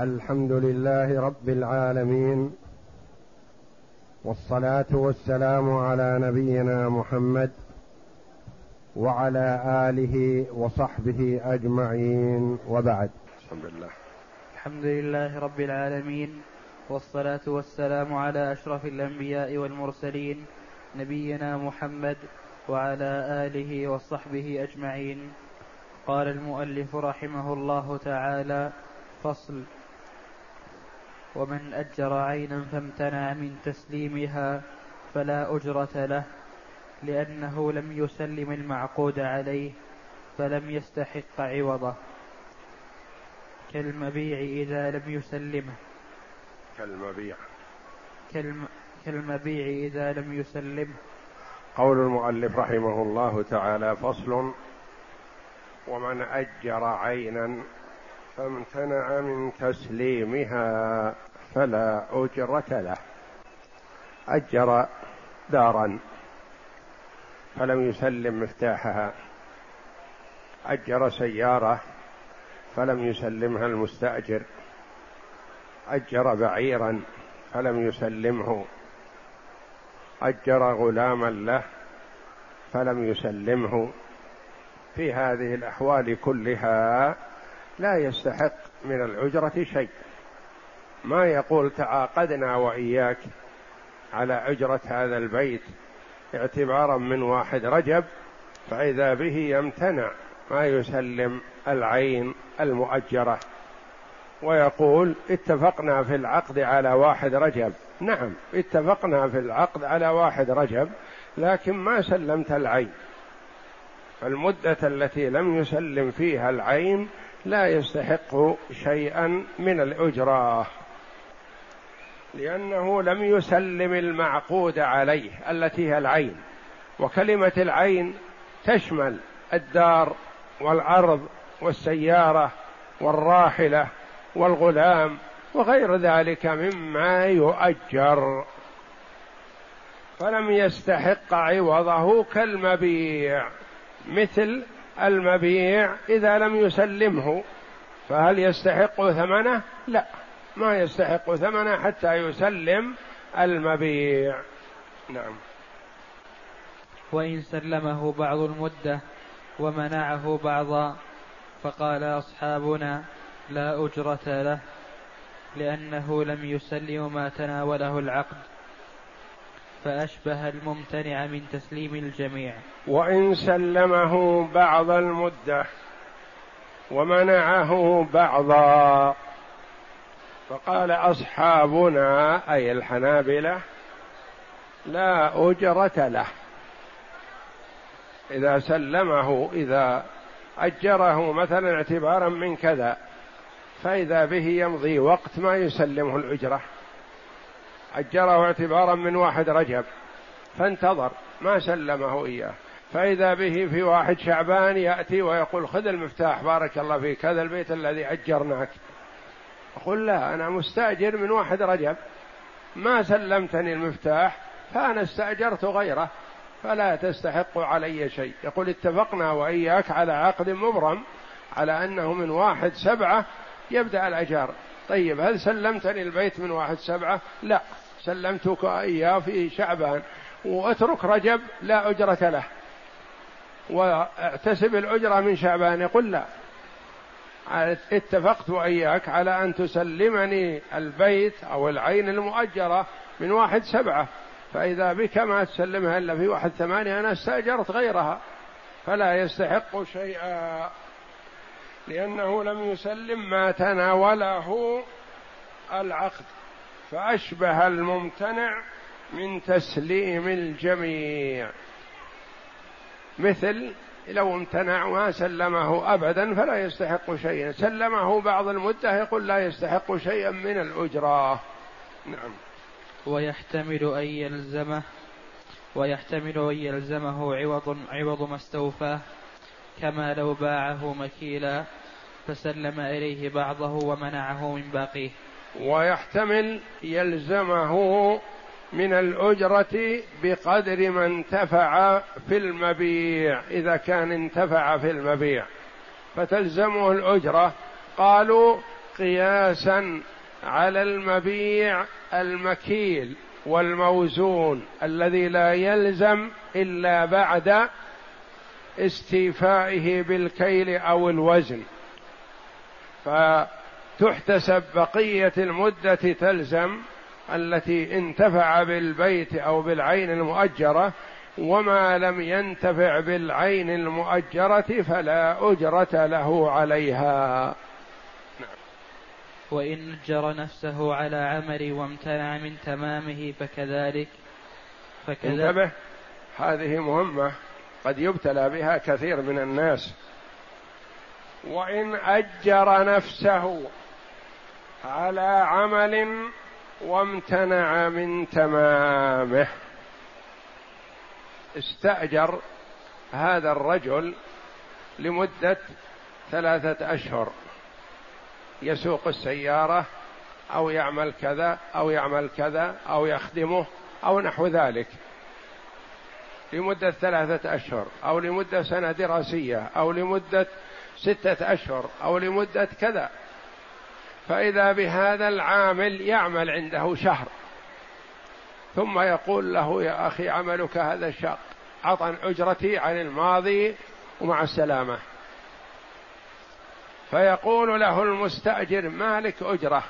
الحمد لله رب العالمين والصلاة والسلام على نبينا محمد وعلى آله وصحبه أجمعين وبعد. الحمد لله. الحمد لله رب العالمين والصلاة والسلام على أشرف الأنبياء والمرسلين نبينا محمد وعلى آله وصحبه أجمعين. قال المؤلف رحمه الله تعالى فصل. ومن أجر عينا فامتنع من تسليمها فلا أجرة له لأنه لم يسلم المعقود عليه فلم يستحق عوضه. كالمبيع إذا لم يسلمه. كالمبيع. كالم كالمبيع إذا لم يسلمه. قول المؤلف رحمه الله تعالى فصل ومن أجر عينا فامتنع من تسليمها فلا أجرة له. أجر دارا فلم يسلم مفتاحها. أجر سيارة فلم يسلمها المستأجر. أجر بعيرا فلم يسلمه. أجر غلاما له فلم يسلمه. في هذه الأحوال كلها لا يستحق من الأجرة شيء. ما يقول تعاقدنا وإياك على أجرة هذا البيت اعتبارا من واحد رجب فإذا به يمتنع ما يسلم العين المؤجرة. ويقول اتفقنا في العقد على واحد رجب. نعم اتفقنا في العقد على واحد رجب لكن ما سلمت العين. فالمدة التي لم يسلم فيها العين لا يستحق شيئا من الأجرة لأنه لم يسلم المعقود عليه التي هي العين. وكلمة العين تشمل الدار والأرض والسيارة والراحلة والغلام وغير ذلك مما يؤجر. فلم يستحق عوضه كالمبيع مثل المبيع إذا لم يسلمه فهل يستحق ثمنه؟ لا ما يستحق ثمنه حتى يسلم المبيع. نعم. وإن سلمه بعض المدة ومنعه بعضا فقال أصحابنا لا أجرة له لأنه لم يسلم ما تناوله العقد. فأشبه الممتنع من تسليم الجميع. وإن سلمه بعض المدة ومنعه بعضا فقال أصحابنا أي الحنابلة لا أجرة له. إذا سلمه إذا أجره مثلا اعتبارا من كذا فإذا به يمضي وقت ما يسلمه الأجرة. أجره اعتبارا من واحد رجب فانتظر ما سلمه إياه. فإذا به في واحد شعبان يأتي ويقول خذ المفتاح بارك الله فيك هذا البيت الذي أجرناك. أقول لا أنا مستأجر من واحد رجب. ما سلمتني المفتاح فأنا استأجرت غيره فلا تستحق علي شيء. يقول اتفقنا وإياك على عقد مبرم على أنه من واحد سبعة يبدأ الأجار. طيب هل سلمتني البيت من واحد سبعة؟ لا. سلمتك إياه في شعبان. واترك رجب لا أجرة له. واعتسب الأجرة من شعبان. يقول لا. اتفقت وإياك على أن تسلمني البيت أو العين المؤجرة من واحد سبعة. فإذا بك ما تسلمها إلا في واحد ثمانية أنا استأجرت غيرها. فلا يستحق شيئا. لأنه لم يسلم ما تناوله العقد فأشبه الممتنع من تسليم الجميع. مثل لو امتنع ما سلمه أبدا فلا يستحق شيئا. سلمه بعض المدة يقول لا يستحق شيئا من الأجرة. نعم. ويحتمل أن يلزمه ويحتمل أن يلزمه عوض عوض ما استوفاه كما لو باعه مكيلا. فسلم إليه بعضه ومنعه من باقيه. ويحتمل يلزمه من الأجرة بقدر ما انتفع في المبيع إذا كان انتفع في المبيع. فتلزمه الأجرة. قالوا قياسا على المبيع المكيل والموزون الذي لا يلزم إلا بعد استيفائه بالكيل أو الوزن. فتحتسب بقية المدة تلزم التي انتفع بالبيت أو بالعين المؤجرة وما لم ينتفع بالعين المؤجرة فلا أجرة له عليها. وإن أجر نفسه على عمل وامتنع من تمامه فكذلك فكذلك انتبه هذه مهمة قد يبتلى بها كثير من الناس. وإن أجر نفسه على عمل وامتنع من تمامه. استأجر هذا الرجل لمدة ثلاثة أشهر. يسوق السيارة أو يعمل كذا أو يعمل كذا أو يخدمه أو نحو ذلك. لمدة ثلاثة أشهر أو لمدة سنة دراسية أو لمدة ستة أشهر أو لمدة كذا. فإذا بهذا العامل يعمل عنده شهر. ثم يقول له يا أخي عملك هذا شاق عطا أجرتي عن الماضي ومع السلامة. فيقول له المستأجر مالك أجرة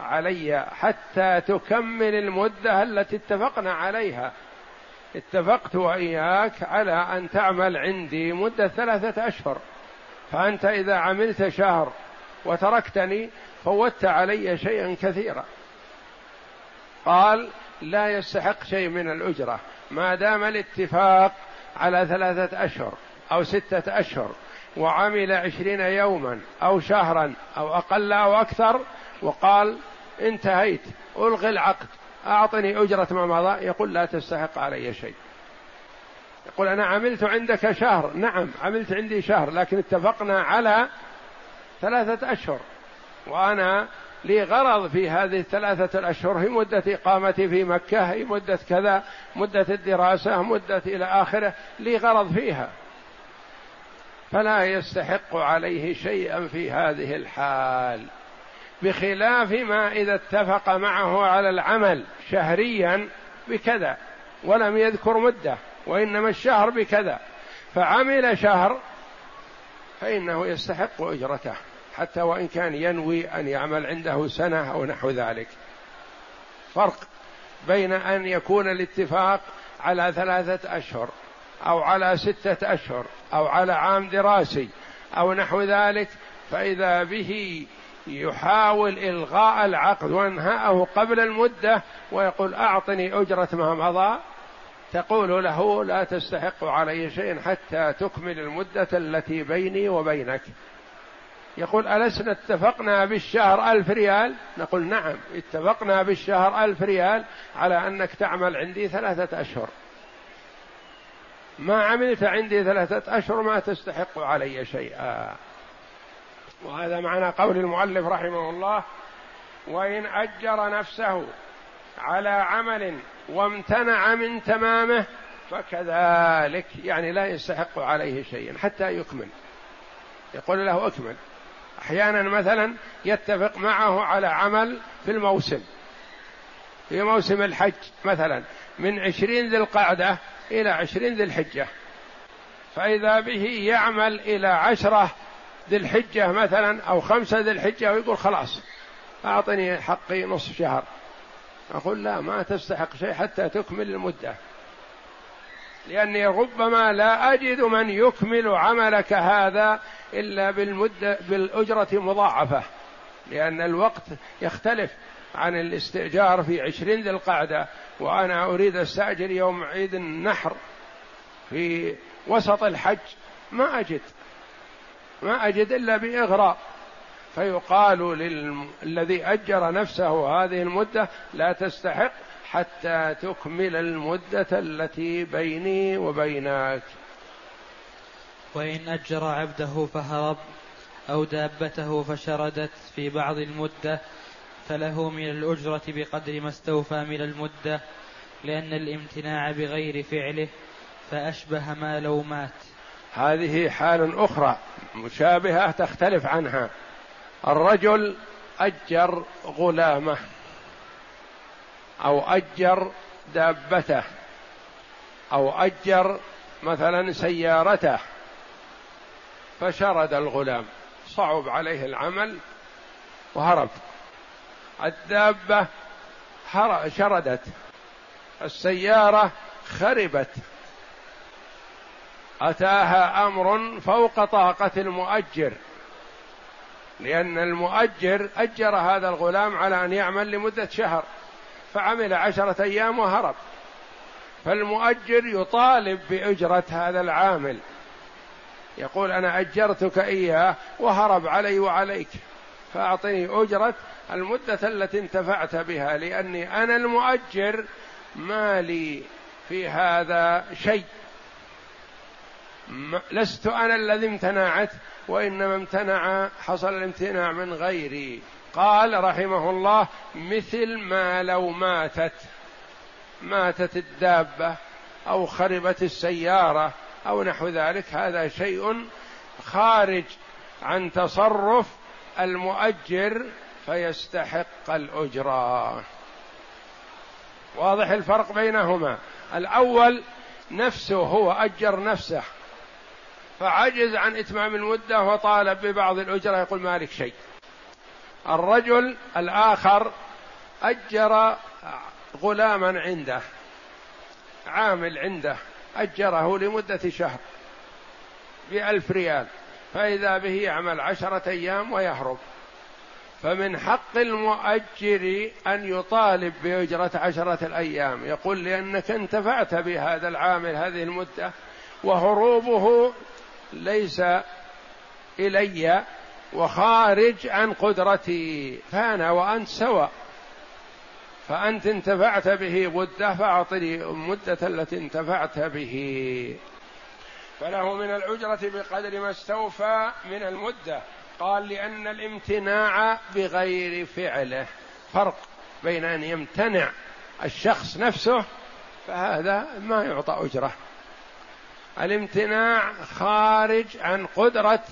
علي حتى تكمل المدة التي اتفقنا عليها. اتفقت وإياك على أن تعمل عندي مدة ثلاثة أشهر. فأنت إذا عملت شهر وتركتني فوت علي شيئا كثيرا. قال لا يستحق شيء من الأجرة ما دام الاتفاق على ثلاثة أشهر أو ستة أشهر وعمل عشرين يوما أو شهرا أو أقل أو أكثر وقال انتهيت ألغي العقد أعطني أجرة ما مضى يقول لا تستحق علي شيء. يقول أنا عملت عندك شهر. نعم عملت عندي شهر لكن اتفقنا على ثلاثة أشهر. وأنا لي غرض في هذه الثلاثة الأشهر هي مدة إقامتي في مكة هي مدة كذا مدة الدراسة مدة إلى آخره لي غرض فيها. فلا يستحق عليه شيئا في هذه الحال. بخلاف ما إذا اتفق معه على العمل شهريا بكذا ولم يذكر مدة. وإنما الشهر بكذا. فعمل شهر فإنه يستحق إجرته حتى وإن كان ينوي أن يعمل عنده سنة أو نحو ذلك. فرق بين أن يكون الاتفاق على ثلاثة أشهر أو على ستة أشهر أو على عام دراسي أو نحو ذلك فإذا به يحاول إلغاء العقد وانهاءه قبل المدة ويقول أعطني أجرة ما مضى تقول له لا تستحق علي شيء حتى تكمل المدة التي بيني وبينك. يقول ألسنا اتفقنا بالشهر ألف ريال؟ نقول نعم اتفقنا بالشهر ألف ريال على أنك تعمل عندي ثلاثة أشهر. ما عملت عندي ثلاثة أشهر ما تستحق علي شيئا. وهذا معنى قول المؤلف رحمه الله وإن أجر نفسه على عمل وامتنع من تمامه فكذلك يعني لا يستحق عليه شيئا حتى يكمل. يقول له اكمل. أحيانا مثلا يتفق معه على عمل في الموسم. في موسم الحج مثلا من عشرين ذي القعدة إلى عشرين ذي الحجة. فإذا به يعمل إلى عشرة ذي الحجة مثلا أو خمسة ذي الحجة ويقول خلاص أعطني حقي نصف شهر. أقول لا ما تستحق شيء حتى تكمل المدة. لأني ربما لا أجد من يكمل عملك هذا إلا بالمدة بالأجرة مضاعفة. لأن الوقت يختلف عن الاستئجار في عشرين ذي القعدة وأنا أريد أستأجر يوم عيد النحر في وسط الحج. ما أجد. ما أجد إلا بإغراء. فيقال للذي أجر نفسه هذه المدة لا تستحق حتى تكمل المدة التي بيني وبينك. وإن أجر عبده فهرب أو دابته فشردت في بعض المدة فله من الأجرة بقدر ما استوفى من المدة لأن الامتناع بغير فعله فأشبه ما لو مات. هذه حال أخرى مشابهة تختلف عنها. الرجل أجر غلامه أو أجر دابته أو أجر مثلا سيارته فشرد الغلام. صعب عليه العمل وهرب. الدابة شردت. السيارة خربت. أتاها أمر فوق طاقة المؤجر. لأن المؤجر أجر هذا الغلام على أن يعمل لمدة شهر فعمل عشرة أيام وهرب. فالمؤجر يطالب بأجرة هذا العامل. يقول أنا أجرتك إياه وهرب علي وعليك فأعطني أجرة المدة التي انتفعت بها لأني أنا المؤجر ما لي في هذا شيء. لست أنا الذي امتنعت وإنما امتنع حصل الامتناع من غيري. قال رحمه الله مثل ما لو ماتت ماتت الدابة أو خربت السيارة أو نحو ذلك هذا شيء خارج عن تصرف المؤجر فيستحق الأجرة. واضح الفرق بينهما. الأول نفسه هو أجر نفسه. فعجز عن إتمام المدة وطالب ببعض الأجرة. يقول مالك شيء. الرجل الآخر أجر غلاما عنده عامل عنده أجره لمدة شهر بألف ريال فإذا به يعمل عشرة أيام ويهرب. فمن حق المؤجر أن يطالب بأجرة عشرة الأيام. يقول لأنك انتفعت بهذا العامل هذه المدة وهروبه ليس إلي وخارج عن قدرتي فأنا وأنت سواء فأنت انتفعت به مدة فأعطني المدة التي انتفعت به. فله من الأجرة بقدر ما استوفى من المدة. قال لأن الامتناع بغير فعله. فرق بين أن يمتنع الشخص نفسه فهذا ما يعطى أجرة. الامتناع خارج عن قدرة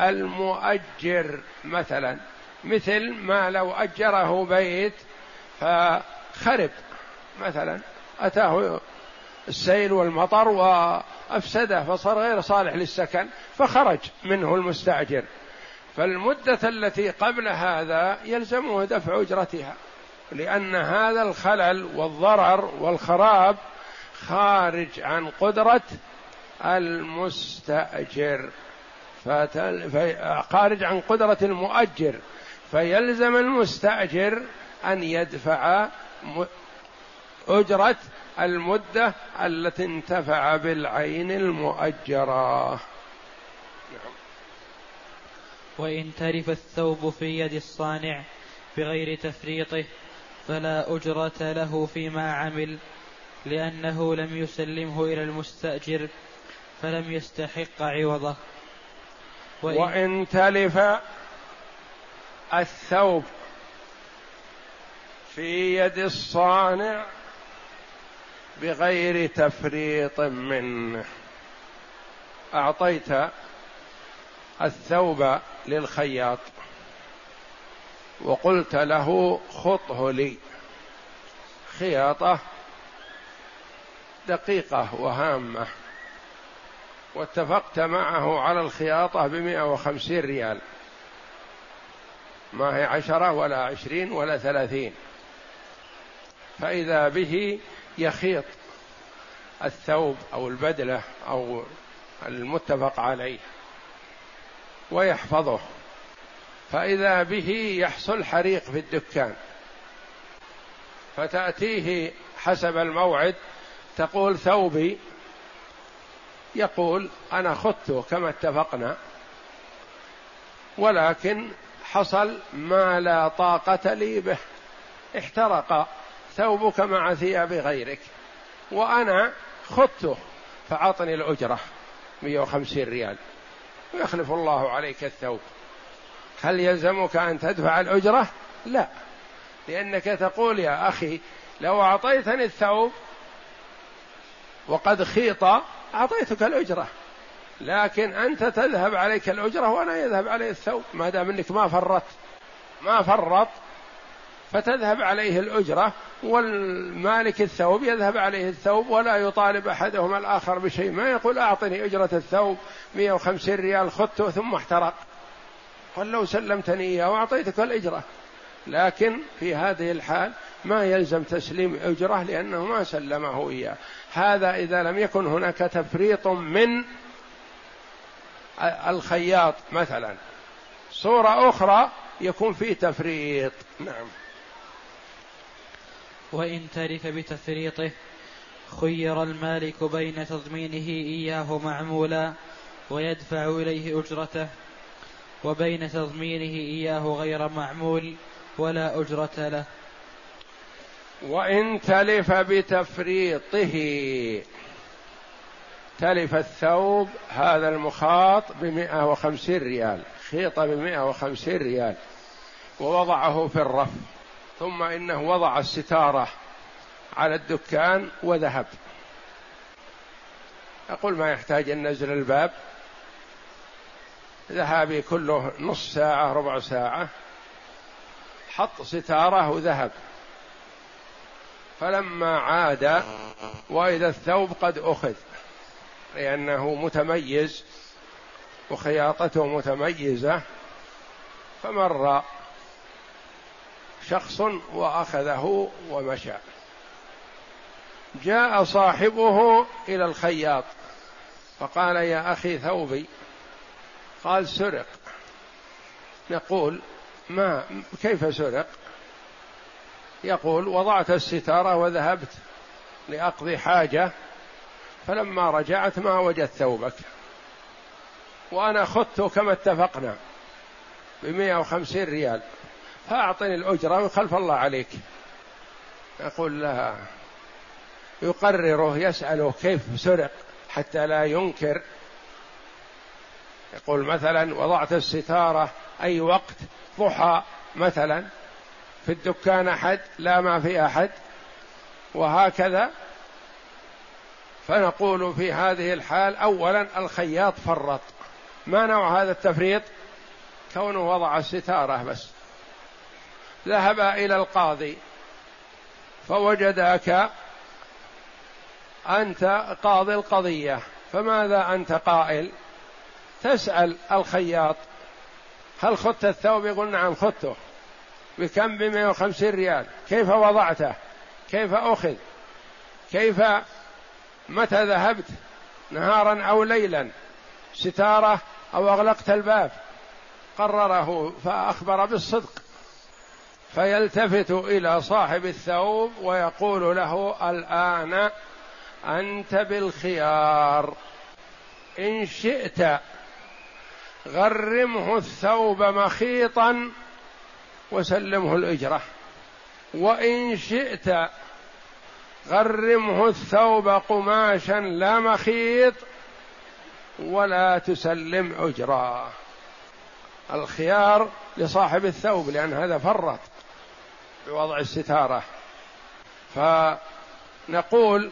المؤجر مثلا. مثل ما لو أجره بيت فخرب مثلا. أتاه السيل والمطر وأفسده فصار غير صالح للسكن فخرج منه المستأجر. فالمدة التي قبل هذا يلزمه دفع أجرتها لأن هذا الخلل والضرر والخراب خارج عن قدرة المستأجر. فتل... خارج عن قدرة المؤجر. فيلزم المستأجر أن يدفع أجرة المدة التي انتفع بالعين المؤجرة. وإن ترف الثوب في يد الصانع بغير تفريطه فلا أجرة له فيما عمل لأنه لم يسلمه إلى المستأجر. فلم يستحق عوضه. وإن, وإن تلف الثوب في يد الصانع بغير تفريط منه. أعطيت الثوب للخياط وقلت له خطه لي. خياطة دقيقة وهامة. واتفقت معه على الخياطة بمئة وخمسين ريال. ما هي عشرة ولا عشرين ولا ثلاثين. فإذا به يخيط الثوب أو البدلة أو المتفق عليه ويحفظه. فإذا به يحصل حريق في الدكان. فتأتيه حسب الموعد تقول ثوبي يقول أنا خذته كما اتفقنا ولكن حصل ما لا طاقة لي به احترق ثوبك مع ثياب غيرك وأنا خذته فأعطني الأجرة 150 ريال ويخلف الله عليك الثوب هل يلزمك أن تدفع الأجرة؟ لا لأنك تقول يا أخي لو أعطيتني الثوب وقد خيط أعطيتك الأجرة. لكن أنت تذهب عليك الأجرة وأنا يذهب علي الثوب. ما دام أنك ما فرطت ما فرط فتذهب عليه الأجرة. والمالك الثوب يذهب عليه الثوب ولا يطالب أحدهما الآخر بشيء. ما يقول أعطني أجرة الثوب 150 ريال خذته ثم احترق. قال لو سلمتني إياه وأعطيتك الأجرة. لكن في هذه الحال ما يلزم تسليم أجرة لأنه ما سلمه إياه. هذا إذا لم يكن هناك تفريط من الخياط مثلا. صورة أخرى يكون فيه تفريط. نعم. وإن تلف بتفريطه خير المالك بين تضمينه إياه معمولا ويدفع إليه أجرته وبين تضمينه إياه غير معمول ولا أجرة له. وإن تلف بتفريطه. تلف الثوب هذا المخاط بمئة وخمسين ريال خيط بمئة وخمسين ريال ووضعه في الرف. ثم إنه وضع الستارة على الدكان وذهب. أقول ما يحتاج أن نزل الباب. ذهابي كله نص ساعة ربع ساعة. حط ستارة وذهب. فلما عاد وإذا الثوب قد أخذ لأنه متميز وخياطته متميزة فمر شخص وأخذه ومشى. جاء صاحبه إلى الخياط فقال يا أخي ثوبي قال سرق. نقول ما كيف سرق؟ يقول وضعت الستارة وذهبت لأقضي حاجة فلما رجعت ما وجدت ثوبك. وأنا خذته كما اتفقنا بمئة وخمسين ريال فأعطني الأجرة وخلف الله عليك. يقول لها يقرره يسأله كيف سرق حتى لا ينكر. يقول مثلا وضعت الستارة أي وقت ضحى مثلا. في الدكان أحد لا ما في أحد وهكذا. فنقول في هذه الحال أولا الخياط فرط. ما نوع هذا التفريط؟ كونه وضع الستارة بس. ذهب إلى القاضي فوجدك أنت قاضي القضية. فماذا أنت قائل؟ تسأل الخياط هل خذت الثوب؟ يقول نعم خذته بكم بمئة وخمسين ريال؟ كيف وضعته؟ كيف أخذ؟ كيف متى ذهبت؟ نهارا أو ليلا؟ ستارة أو أغلقت الباب؟ قرره فأخبر بالصدق. فيلتفت إلى صاحب الثوب ويقول له الآن أنت بالخيار. إن شئت غرمه الثوب مخيطا وسلمه الأجرة. وإن شئت غرمه الثوب قماشا لا مخيط ولا تسلم أجرا. الخيار لصاحب الثوب لأن هذا فرط بوضع الستارة. فنقول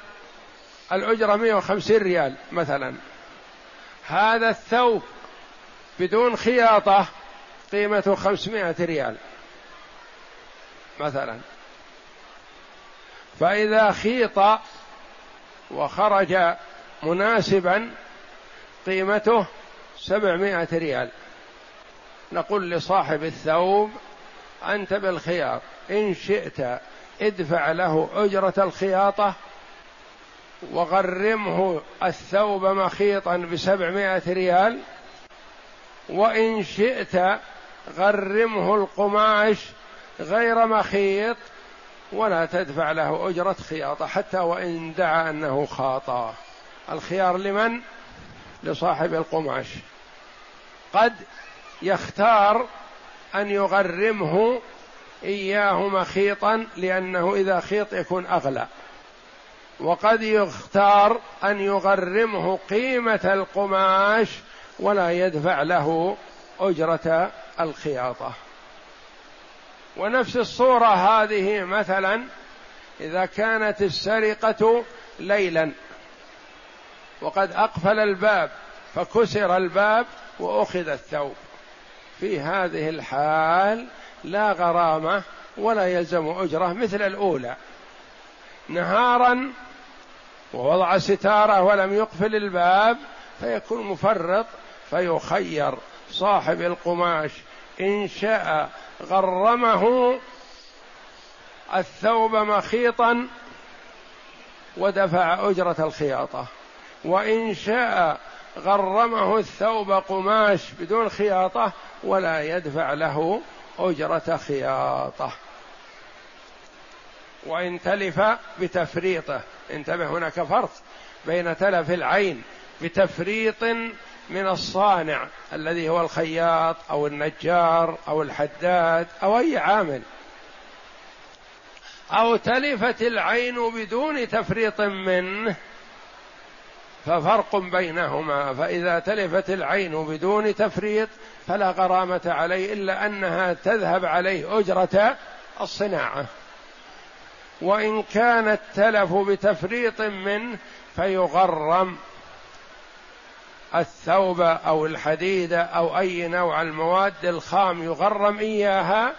الأجرة 150 ريال مثلا. هذا الثوب بدون خياطة قيمته 500 ريال. مثلا. فإذا خيط وخرج مناسبا قيمته سبعمائة ريال. نقول لصاحب الثوب أنت بالخيار إن شئت ادفع له أجرة الخياطة وغرمه الثوب مخيطا بسبعمائة ريال وإن شئت غرمه القماش غير مخيط ولا تدفع له أجرة خياطة حتى وإن دعا أنه خاطأ. الخيار لمن؟ لصاحب القماش. قد يختار أن يغرمه إياه مخيطا لأنه إذا خيط يكون أغلى. وقد يختار أن يغرمه قيمة القماش ولا يدفع له أجرة الخياطة. ونفس الصورة هذه مثلا إذا كانت السرقة ليلا وقد أقفل الباب فكسر الباب وأخذ الثوب. في هذه الحال لا غرامة ولا يلزم أجرة مثل الأولى. نهارا ووضع ستارة ولم يقفل الباب فيكون مفرط فيخير صاحب القماش إن شاء غرمه الثوب مخيطا ودفع أجرة الخياطة. وإن شاء غرمه الثوب قماش بدون خياطة ولا يدفع له أجرة خياطة. وإن تلف بتفريطه انتبه هناك فرق بين تلف العين بتفريط من الصانع الذي هو الخياط أو النجار أو الحداد أو أي عامل. أو تلفت العين بدون تفريط منه ففرق بينهما. فإذا تلفت العين بدون تفريط فلا غرامة عليه إلا أنها تذهب عليه أجرة الصناعة. وإن كان التلف بتفريط منه فيغرم الثوب أو الحديد أو أي نوع المواد الخام يغرم إياها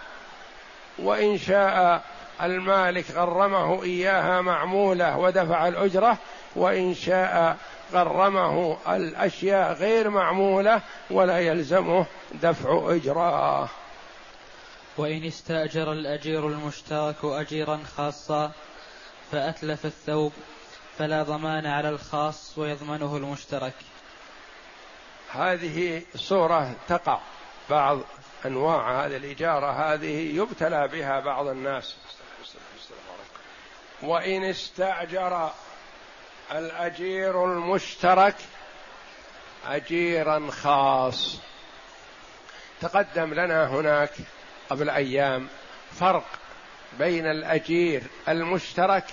وإن شاء المالك غرمه إياها معمولة ودفع الأجرة وإن شاء غرمه الأشياء غير معمولة ولا يلزمه دفع أجرة. وإن استأجر الأجير المشترك اجيرا خاصا فأتلف الثوب فلا ضمان على الخاص ويضمنه المشترك. هذه صورة تقع بعض أنواع هذه الإجارة هذه يبتلى بها بعض الناس. وإن استأجر الأجير المشترك أجيرا خاص. تقدم لنا هناك قبل أيام فرق بين الأجير المشترك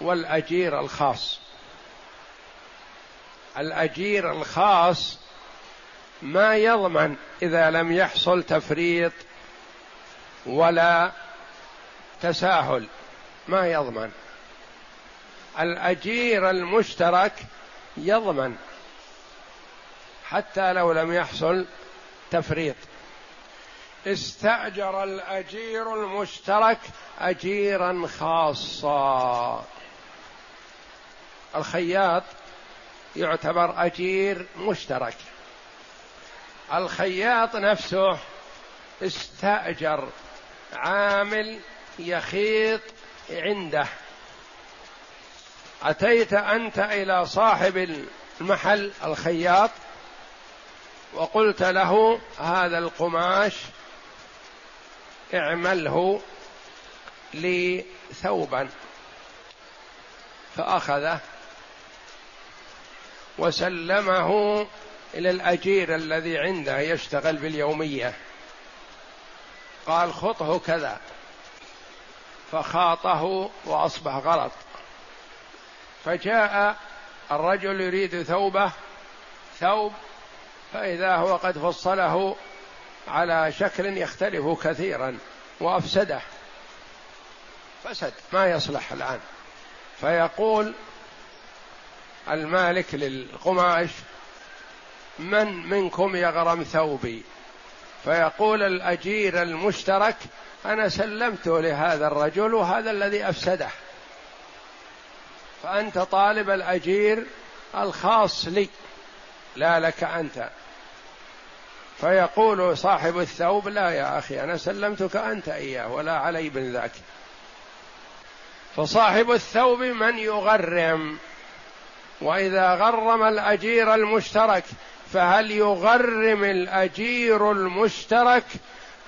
والأجير الخاص. الأجير الخاص ما يضمن إذا لم يحصل تفريط ولا تساهل. ما يضمن. الأجير المشترك يضمن حتى لو لم يحصل تفريط. استأجر الأجير المشترك اجيرا خاصا. الخياط يعتبر أجير مشترك. الخياط نفسه استأجر عامل يخيط عنده. أتيت أنت إلى صاحب المحل الخياط وقلت له هذا القماش اعمله لي ثوبا. فأخذه وسلمه إلى الأجير الذي عنده يشتغل باليومية. قال خطه كذا. فخاطه وأصبح غلط. فجاء الرجل يريد ثوبه ثوب فإذا هو قد فصله على شكل يختلف كثيرا وأفسده. فسد ما يصلح الآن. فيقول المالك للقماش من منكم يغرم ثوبي؟ فيقول الأجير المشترك أنا سلمته لهذا الرجل وهذا الذي أفسده. فأنت طالب الأجير الخاص لي لا لك أنت. فيقول صاحب الثوب لا يا أخي أنا سلمتك أنت إياه ولا علي من ذاك. فصاحب الثوب من يغرم؟ وإذا غرم الأجير المشترك فهل يغرم الأجير المشترك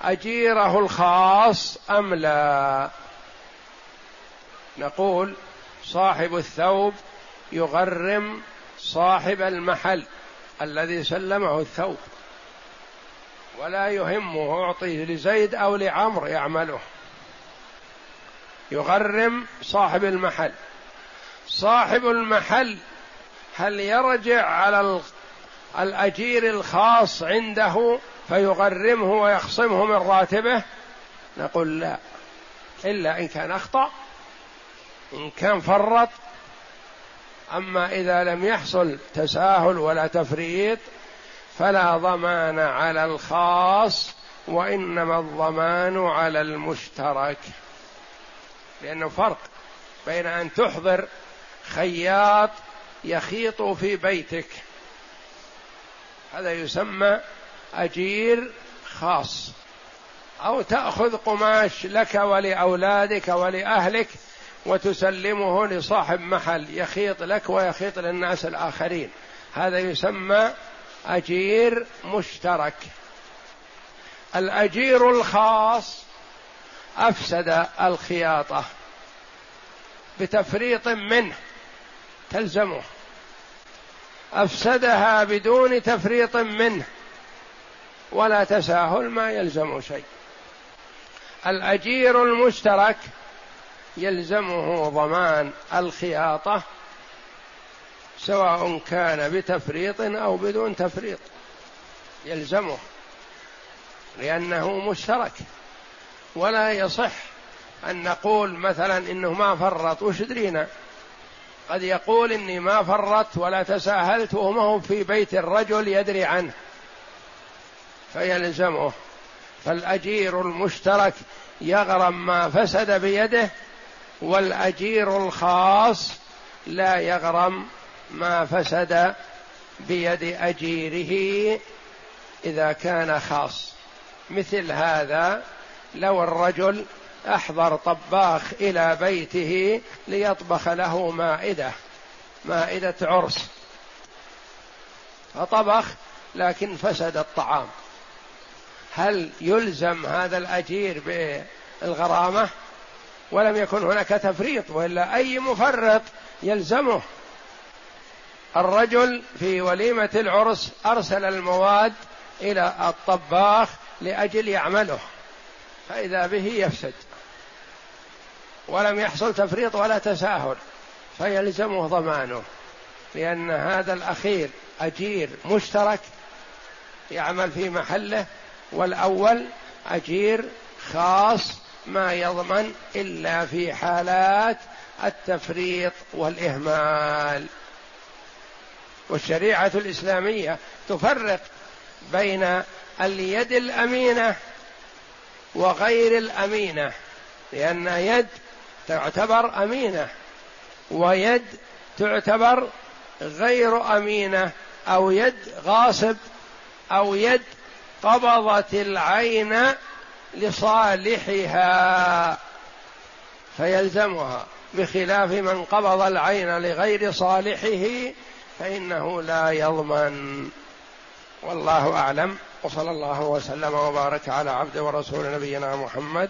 أجيره الخاص أم لا؟ نقول صاحب الثوب يغرم صاحب المحل الذي سلمه الثوب ولا يهمه اعطيه لزيد أو لعمر يعمله. يغرم صاحب المحل. صاحب المحل هل يرجع على الأجير الخاص عنده فيغرمه ويخصمه من راتبه. نقول لا إلا إن كان أخطأ إن كان فرط. أما إذا لم يحصل تساهل ولا تفريط فلا ضمان على الخاص وإنما الضمان على المشترك. لأنه فرق بين أن تحضر خياط يخيط في بيتك. هذا يسمى أجير خاص. أو تأخذ قماش لك ولأولادك ولأهلك وتسلمه لصاحب محل يخيط لك ويخيط للناس الآخرين. هذا يسمى أجير مشترك. الأجير الخاص أفسد الخياطة بتفريط منه تلزمه. أفسدها بدون تفريط منه. ولا تساهل ما يلزم شيء. الأجير المشترك يلزمه ضمان الخياطة سواء كان بتفريط أو بدون تفريط. يلزمه لأنه مشترك. ولا يصح أن نقول مثلا إنه ما فرط وش درينا؟ قد يقول إني ما فرطت ولا تساهلت وما هو في بيت الرجل يدري عنه. فيلزمه فالأجير المشترك يغرم ما فسد بيده والأجير الخاص لا يغرم ما فسد بيد أجيره إذا كان خاص. مثل هذا لو الرجل أحضر طباخ إلى بيته ليطبخ له مائدة مائدة عرس. فطبخ لكن فسد الطعام. هل يلزم هذا الأجير بالغرامة؟ ولم يكن هناك تفريط وإلا أي مفرط يلزمه. الرجل في وليمة العرس أرسل المواد إلى الطباخ لأجل يعمله فإذا به يفسد. ولم يحصل تفريط ولا تساهل فيلزمه ضمانه لأن هذا الأخير أجير مشترك يعمل في محله والأول أجير خاص ما يضمن إلا في حالات التفريط والإهمال. والشريعة الإسلامية تفرق بين اليد الأمينة وغير الأمينة لأن يد تعتبر أمينة ويد تعتبر غير أمينة أو يد غاصب أو يد قبضت العين لصالحها فيلزمها. بخلاف من قبض العين لغير صالحه فإنه لا يضمن. والله أعلم. وصلى الله وسلم وبارك على عبد ورسول نبينا محمد